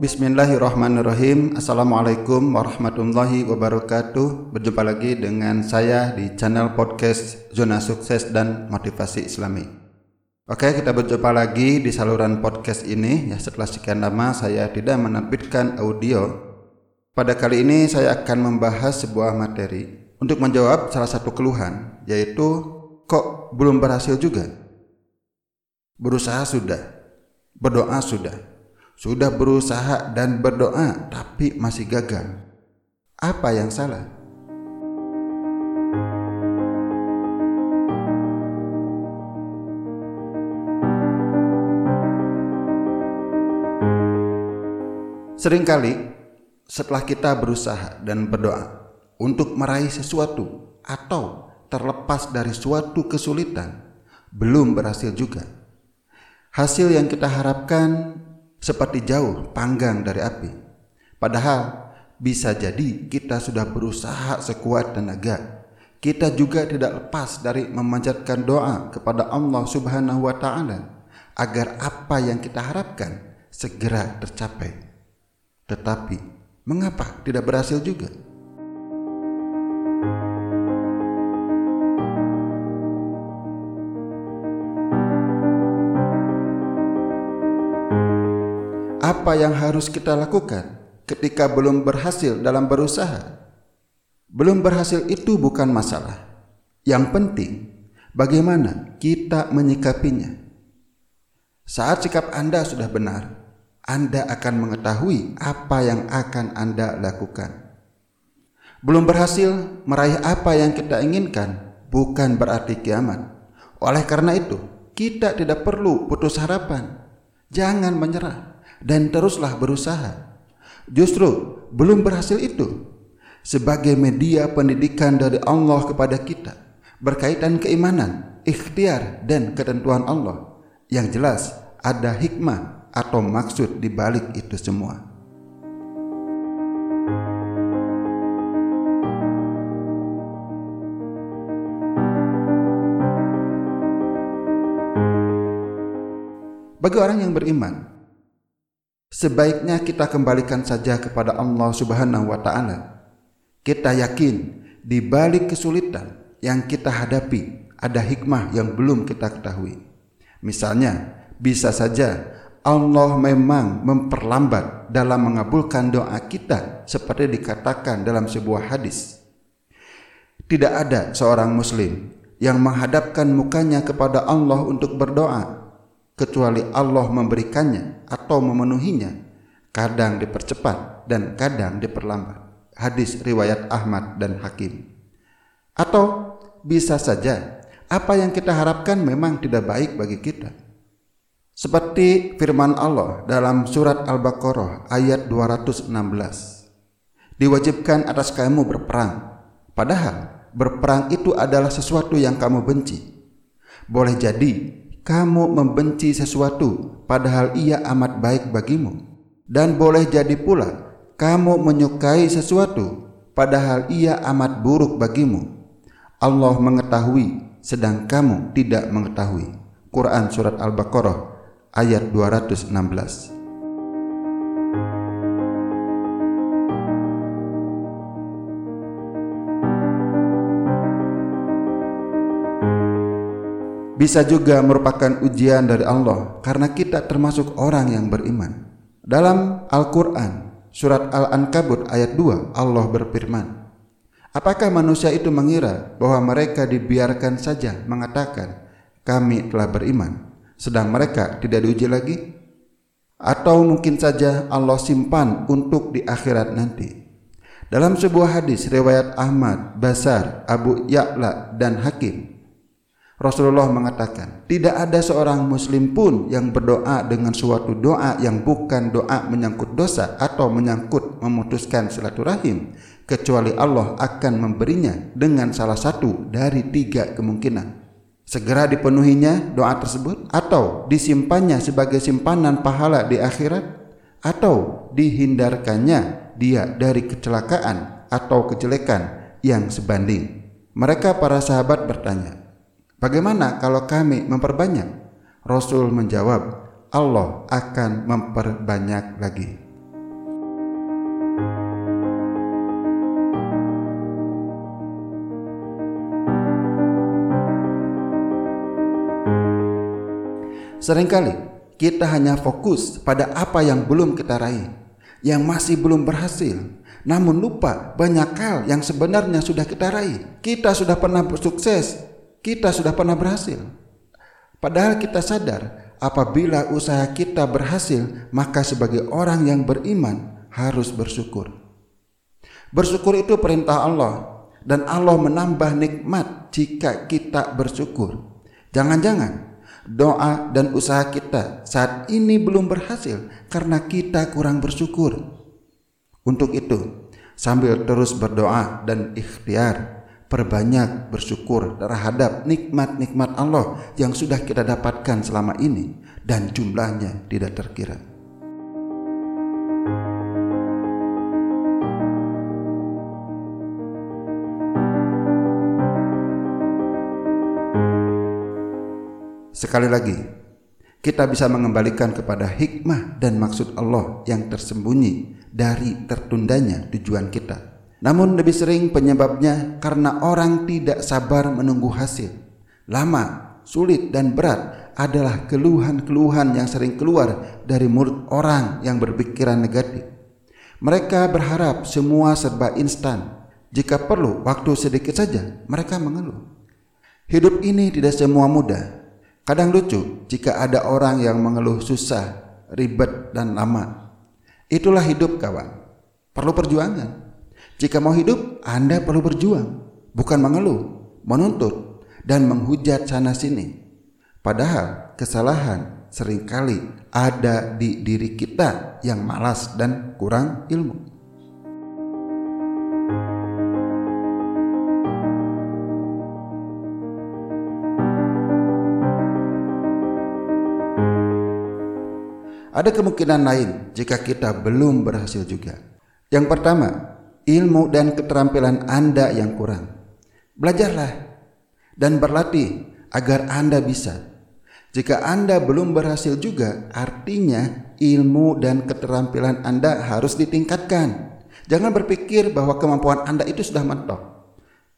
Bismillahirrahmanirrahim. Assalamualaikum warahmatullahi wabarakatuh. Berjumpa lagi dengan saya di channel podcast Zona Sukses dan Motivasi Islami. Oke kita berjumpa lagi di saluran podcast ini. Ya Setelah sekian lama saya tidak menerbitkan audio. Pada kali ini saya akan membahas sebuah materi Untuk menjawab salah satu keluhan Yaitu kok belum berhasil juga? Berusaha sudah Berdoa sudah sudah berusaha dan berdoa, tapi masih gagal. Apa yang salah? Seringkali setelah kita berusaha dan berdoa untuk meraih sesuatu atau terlepas dari suatu kesulitan, belum berhasil juga. Hasil yang kita harapkan seperti jauh panggang dari api. Padahal bisa jadi kita sudah berusaha sekuat tenaga. Kita juga tidak lepas dari memanjatkan doa kepada Allah Subhanahu wa taala agar apa yang kita harapkan segera tercapai. Tetapi mengapa tidak berhasil juga? Apa yang harus kita lakukan ketika belum berhasil dalam berusaha? Belum berhasil itu bukan masalah. Yang penting bagaimana kita menyikapinya. Saat sikap Anda sudah benar, Anda akan mengetahui apa yang akan Anda lakukan. Belum berhasil meraih apa yang kita inginkan bukan berarti kiamat. Oleh karena itu, kita tidak perlu putus harapan. Jangan menyerah dan teruslah berusaha. Justru belum berhasil itu sebagai media pendidikan dari Allah kepada kita berkaitan keimanan, ikhtiar dan ketentuan Allah. Yang jelas ada hikmah atau maksud di balik itu semua. Bagi orang yang beriman, Sebaiknya kita kembalikan saja kepada Allah Subhanahu wa taala. Kita yakin di balik kesulitan yang kita hadapi ada hikmah yang belum kita ketahui. Misalnya, bisa saja Allah memang memperlambat dalam mengabulkan doa kita seperti dikatakan dalam sebuah hadis. Tidak ada seorang muslim yang menghadapkan mukanya kepada Allah untuk berdoa kecuali Allah memberikannya atau memenuhinya kadang dipercepat dan kadang diperlambat. Hadis riwayat Ahmad dan Hakim. Atau bisa saja apa yang kita harapkan memang tidak baik bagi kita. Seperti firman Allah dalam surat Al-Baqarah ayat 216 diwajibkan atas kamu berperang. Padahal berperang itu adalah sesuatu yang kamu benci. Boleh jadi kamu membenci sesuatu padahal ia amat baik bagimu. Dan boleh jadi pula kamu menyukai sesuatu padahal ia amat buruk bagimu. Allah mengetahui sedang kamu tidak mengetahui. Quran surat Al-Baqarah ayat 216 bisa juga merupakan ujian dari Allah karena kita termasuk orang yang beriman. Dalam Al-Qur'an surat Al-Ankabut ayat 2 Allah berfirman, Apakah manusia itu mengira bahwa mereka dibiarkan saja mengatakan kami telah beriman sedang mereka tidak diuji lagi? Atau mungkin saja Allah simpan untuk di akhirat nanti. Dalam sebuah hadis riwayat Ahmad, Basar, Abu Ya'la dan Hakim Rasulullah mengatakan, tidak ada seorang muslim pun yang berdoa dengan suatu doa yang bukan doa menyangkut dosa atau menyangkut memutuskan silaturahim, kecuali Allah akan memberinya dengan salah satu dari tiga kemungkinan. Segera dipenuhinya doa tersebut atau disimpannya sebagai simpanan pahala di akhirat atau dihindarkannya dia dari kecelakaan atau kejelekan yang sebanding. Mereka para sahabat bertanya, Bagaimana kalau kami memperbanyak? Rasul menjawab, Allah akan memperbanyak lagi. Seringkali kita hanya fokus pada apa yang belum kita raih, yang masih belum berhasil, namun lupa banyak hal yang sebenarnya sudah kita raih. Kita sudah pernah sukses, kita sudah pernah berhasil. Padahal kita sadar apabila usaha kita berhasil, maka sebagai orang yang beriman harus bersyukur. Bersyukur itu perintah Allah dan Allah menambah nikmat jika kita bersyukur. Jangan-jangan doa dan usaha kita saat ini belum berhasil karena kita kurang bersyukur. Untuk itu, sambil terus berdoa dan ikhtiar, perbanyak bersyukur terhadap nikmat-nikmat Allah yang sudah kita dapatkan selama ini dan jumlahnya tidak terkira. Sekali lagi, kita bisa mengembalikan kepada hikmah dan maksud Allah yang tersembunyi dari tertundanya tujuan kita. Namun lebih sering penyebabnya karena orang tidak sabar menunggu hasil. Lama, sulit dan berat adalah keluhan-keluhan yang sering keluar dari mulut orang yang berpikiran negatif. Mereka berharap semua serba instan. Jika perlu waktu sedikit saja, mereka mengeluh. Hidup ini tidak semua mudah, Kadang lucu jika ada orang yang mengeluh susah, ribet, dan lama. Itulah hidup kawan. Perlu perjuangan. Jika mau hidup, Anda perlu berjuang. Bukan mengeluh, menuntut, dan menghujat sana sini. Padahal kesalahan sering kali ada di diri kita yang malas dan kurang ilmu. Ada kemungkinan lain jika kita belum berhasil juga. Yang pertama, ilmu dan keterampilan Anda yang kurang. Belajarlah dan berlatih agar Anda bisa. Jika Anda belum berhasil juga, artinya ilmu dan keterampilan Anda harus ditingkatkan. Jangan berpikir bahwa kemampuan Anda itu sudah mentok.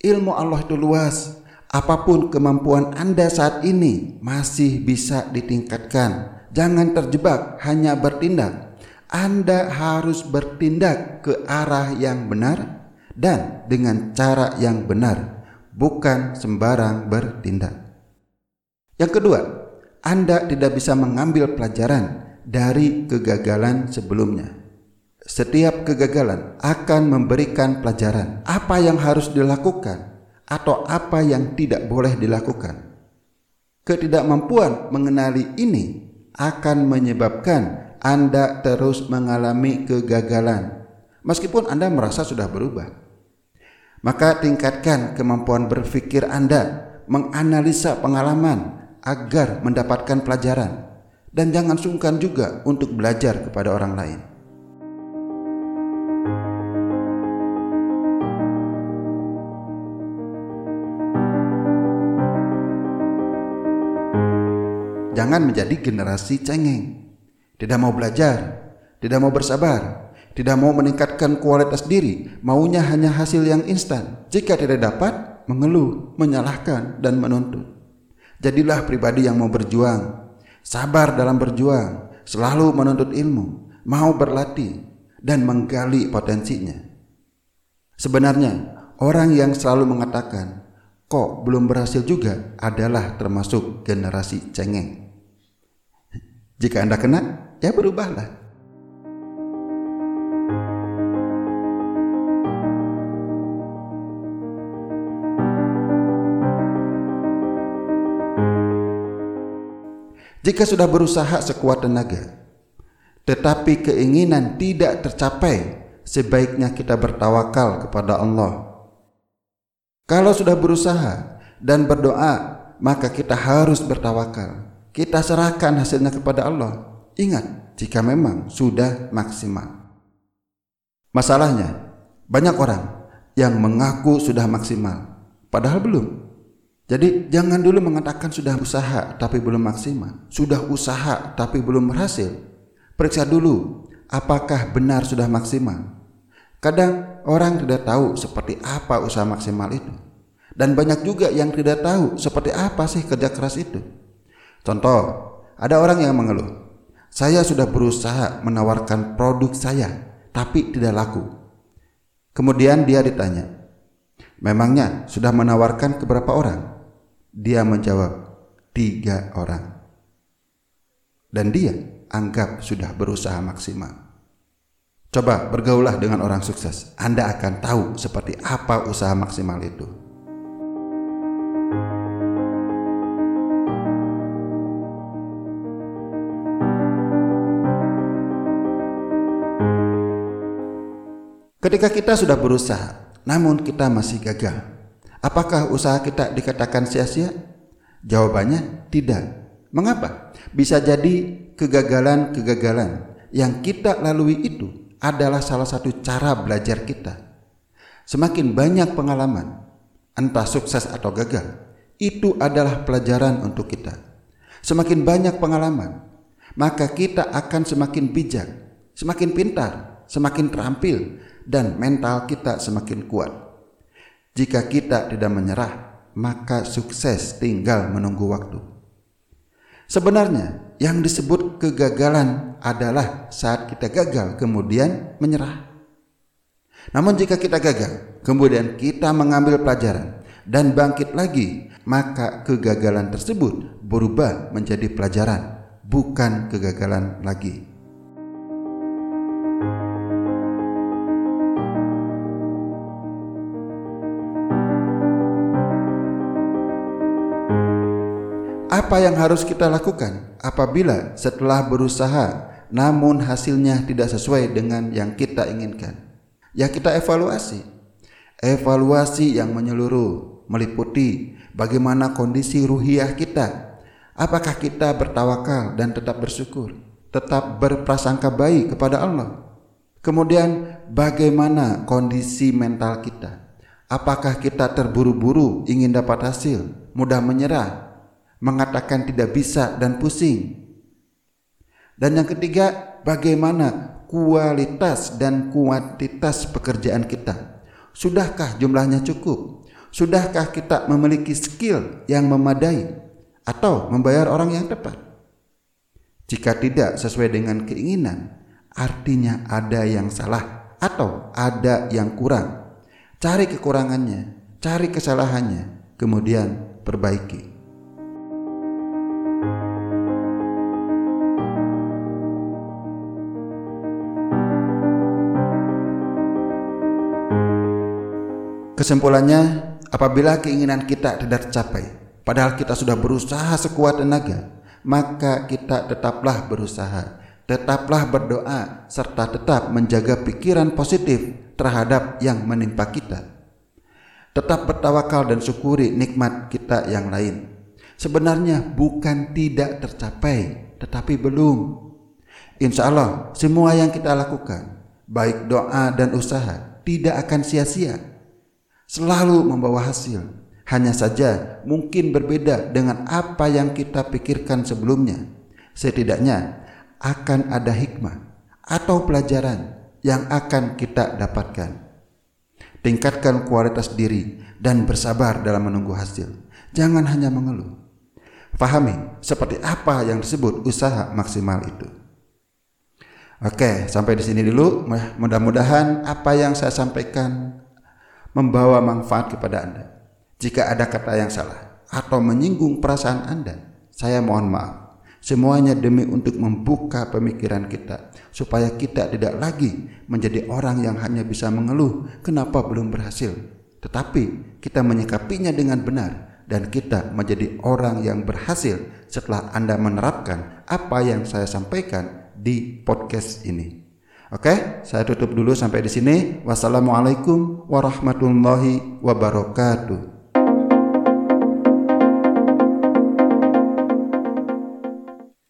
Ilmu Allah itu luas. Apa pun kemampuan Anda saat ini masih bisa ditingkatkan Jangan terjebak hanya bertindak. Anda harus bertindak ke arah yang benar dan dengan cara yang benar, bukan sembarang bertindak. Yang kedua, Anda tidak bisa mengambil pelajaran dari kegagalan sebelumnya. Setiap kegagalan akan memberikan pelajaran apa yang harus dilakukan atau apa yang tidak boleh dilakukan. Ketidakmampuan mengenali ini akan menyebabkan Anda terus mengalami kegagalan, meskipun Anda merasa sudah berubah. Maka tingkatkan kemampuan berpikir Anda, menganalisa pengalaman agar mendapatkan pelajaran, dan jangan sungkan juga untuk belajar kepada orang lain. Jangan menjadi generasi cengeng. Tidak mau belajar, tidak mau bersabar, tidak mau meningkatkan kualitas diri, maunya hanya hasil yang instan. Jika tidak dapat, mengeluh, menyalahkan, dan menuntut. Jadilah pribadi yang mau berjuang, sabar dalam berjuang, selalu menuntut ilmu, mau berlatih, dan menggali potensinya. Sebenarnya, orang yang selalu mengatakan, kok belum berhasil juga adalah termasuk generasi cengeng. Jika Anda kena, ya berubahlah. Jika sudah berusaha sekuat tenaga, tetapi keinginan tidak tercapai, sebaiknya kita bertawakal kepada Allah. Kalau sudah berusaha dan berdoa, maka kita harus bertawakal kita serahkan hasilnya kepada Allah. Ingat, jika memang sudah maksimal. Masalahnya, banyak orang yang mengaku sudah maksimal, padahal belum. Jadi jangan dulu mengatakan sudah usaha tapi belum maksimal, sudah usaha tapi belum berhasil. Periksa dulu apakah benar sudah maksimal. Kadang orang tidak tahu seperti apa usaha maksimal itu. Dan banyak juga yang tidak tahu seperti apa sih kerja keras itu. Contoh, ada orang yang mengeluh. Saya sudah berusaha menawarkan produk saya, tapi tidak laku. Kemudian dia ditanya, memangnya sudah menawarkan ke berapa orang? Dia menjawab, tiga orang. Dan dia anggap sudah berusaha maksimal. Coba bergaulah dengan orang sukses. Anda akan tahu seperti apa usaha maksimal itu. Ketika kita sudah berusaha, namun kita masih gagal, apakah usaha kita dikatakan sia-sia? Jawabannya tidak. Mengapa? Bisa jadi kegagalan-kegagalan yang kita lalui itu adalah salah satu cara belajar kita. Semakin banyak pengalaman, entah sukses atau gagal, itu adalah pelajaran untuk kita. Semakin banyak pengalaman, maka kita akan semakin bijak, semakin pintar, semakin terampil dan mental kita semakin kuat. Jika kita tidak menyerah, maka sukses tinggal menunggu waktu. Sebenarnya, yang disebut kegagalan adalah saat kita gagal kemudian menyerah. Namun, jika kita gagal, kemudian kita mengambil pelajaran dan bangkit lagi, maka kegagalan tersebut berubah menjadi pelajaran, bukan kegagalan lagi. Apa yang harus kita lakukan apabila setelah berusaha namun hasilnya tidak sesuai dengan yang kita inginkan? Ya kita evaluasi. Evaluasi yang menyeluruh meliputi bagaimana kondisi ruhiah kita. Apakah kita bertawakal dan tetap bersyukur, tetap berprasangka baik kepada Allah? Kemudian bagaimana kondisi mental kita? Apakah kita terburu-buru ingin dapat hasil, mudah menyerah, mengatakan tidak bisa dan pusing. Dan yang ketiga, bagaimana kualitas dan kuantitas pekerjaan kita? Sudahkah jumlahnya cukup? Sudahkah kita memiliki skill yang memadai atau membayar orang yang tepat? Jika tidak sesuai dengan keinginan, artinya ada yang salah atau ada yang kurang. Cari kekurangannya, cari kesalahannya, kemudian perbaiki. Kesimpulannya, apabila keinginan kita tidak tercapai, padahal kita sudah berusaha sekuat tenaga, maka kita tetaplah berusaha, tetaplah berdoa, serta tetap menjaga pikiran positif terhadap yang menimpa kita. Tetap bertawakal dan syukuri nikmat kita yang lain. Sebenarnya bukan tidak tercapai, tetapi belum. Insya Allah, semua yang kita lakukan, baik doa dan usaha, tidak akan sia-sia selalu membawa hasil. Hanya saja mungkin berbeda dengan apa yang kita pikirkan sebelumnya. Setidaknya akan ada hikmah atau pelajaran yang akan kita dapatkan. Tingkatkan kualitas diri dan bersabar dalam menunggu hasil. Jangan hanya mengeluh. Fahami seperti apa yang disebut usaha maksimal itu. Oke, sampai di sini dulu. Mudah-mudahan apa yang saya sampaikan membawa manfaat kepada Anda. Jika ada kata yang salah atau menyinggung perasaan Anda, saya mohon maaf. Semuanya demi untuk membuka pemikiran kita supaya kita tidak lagi menjadi orang yang hanya bisa mengeluh kenapa belum berhasil. Tetapi kita menyikapinya dengan benar dan kita menjadi orang yang berhasil setelah Anda menerapkan apa yang saya sampaikan di podcast ini. Oke, saya tutup dulu sampai di sini. Wassalamualaikum warahmatullahi wabarakatuh.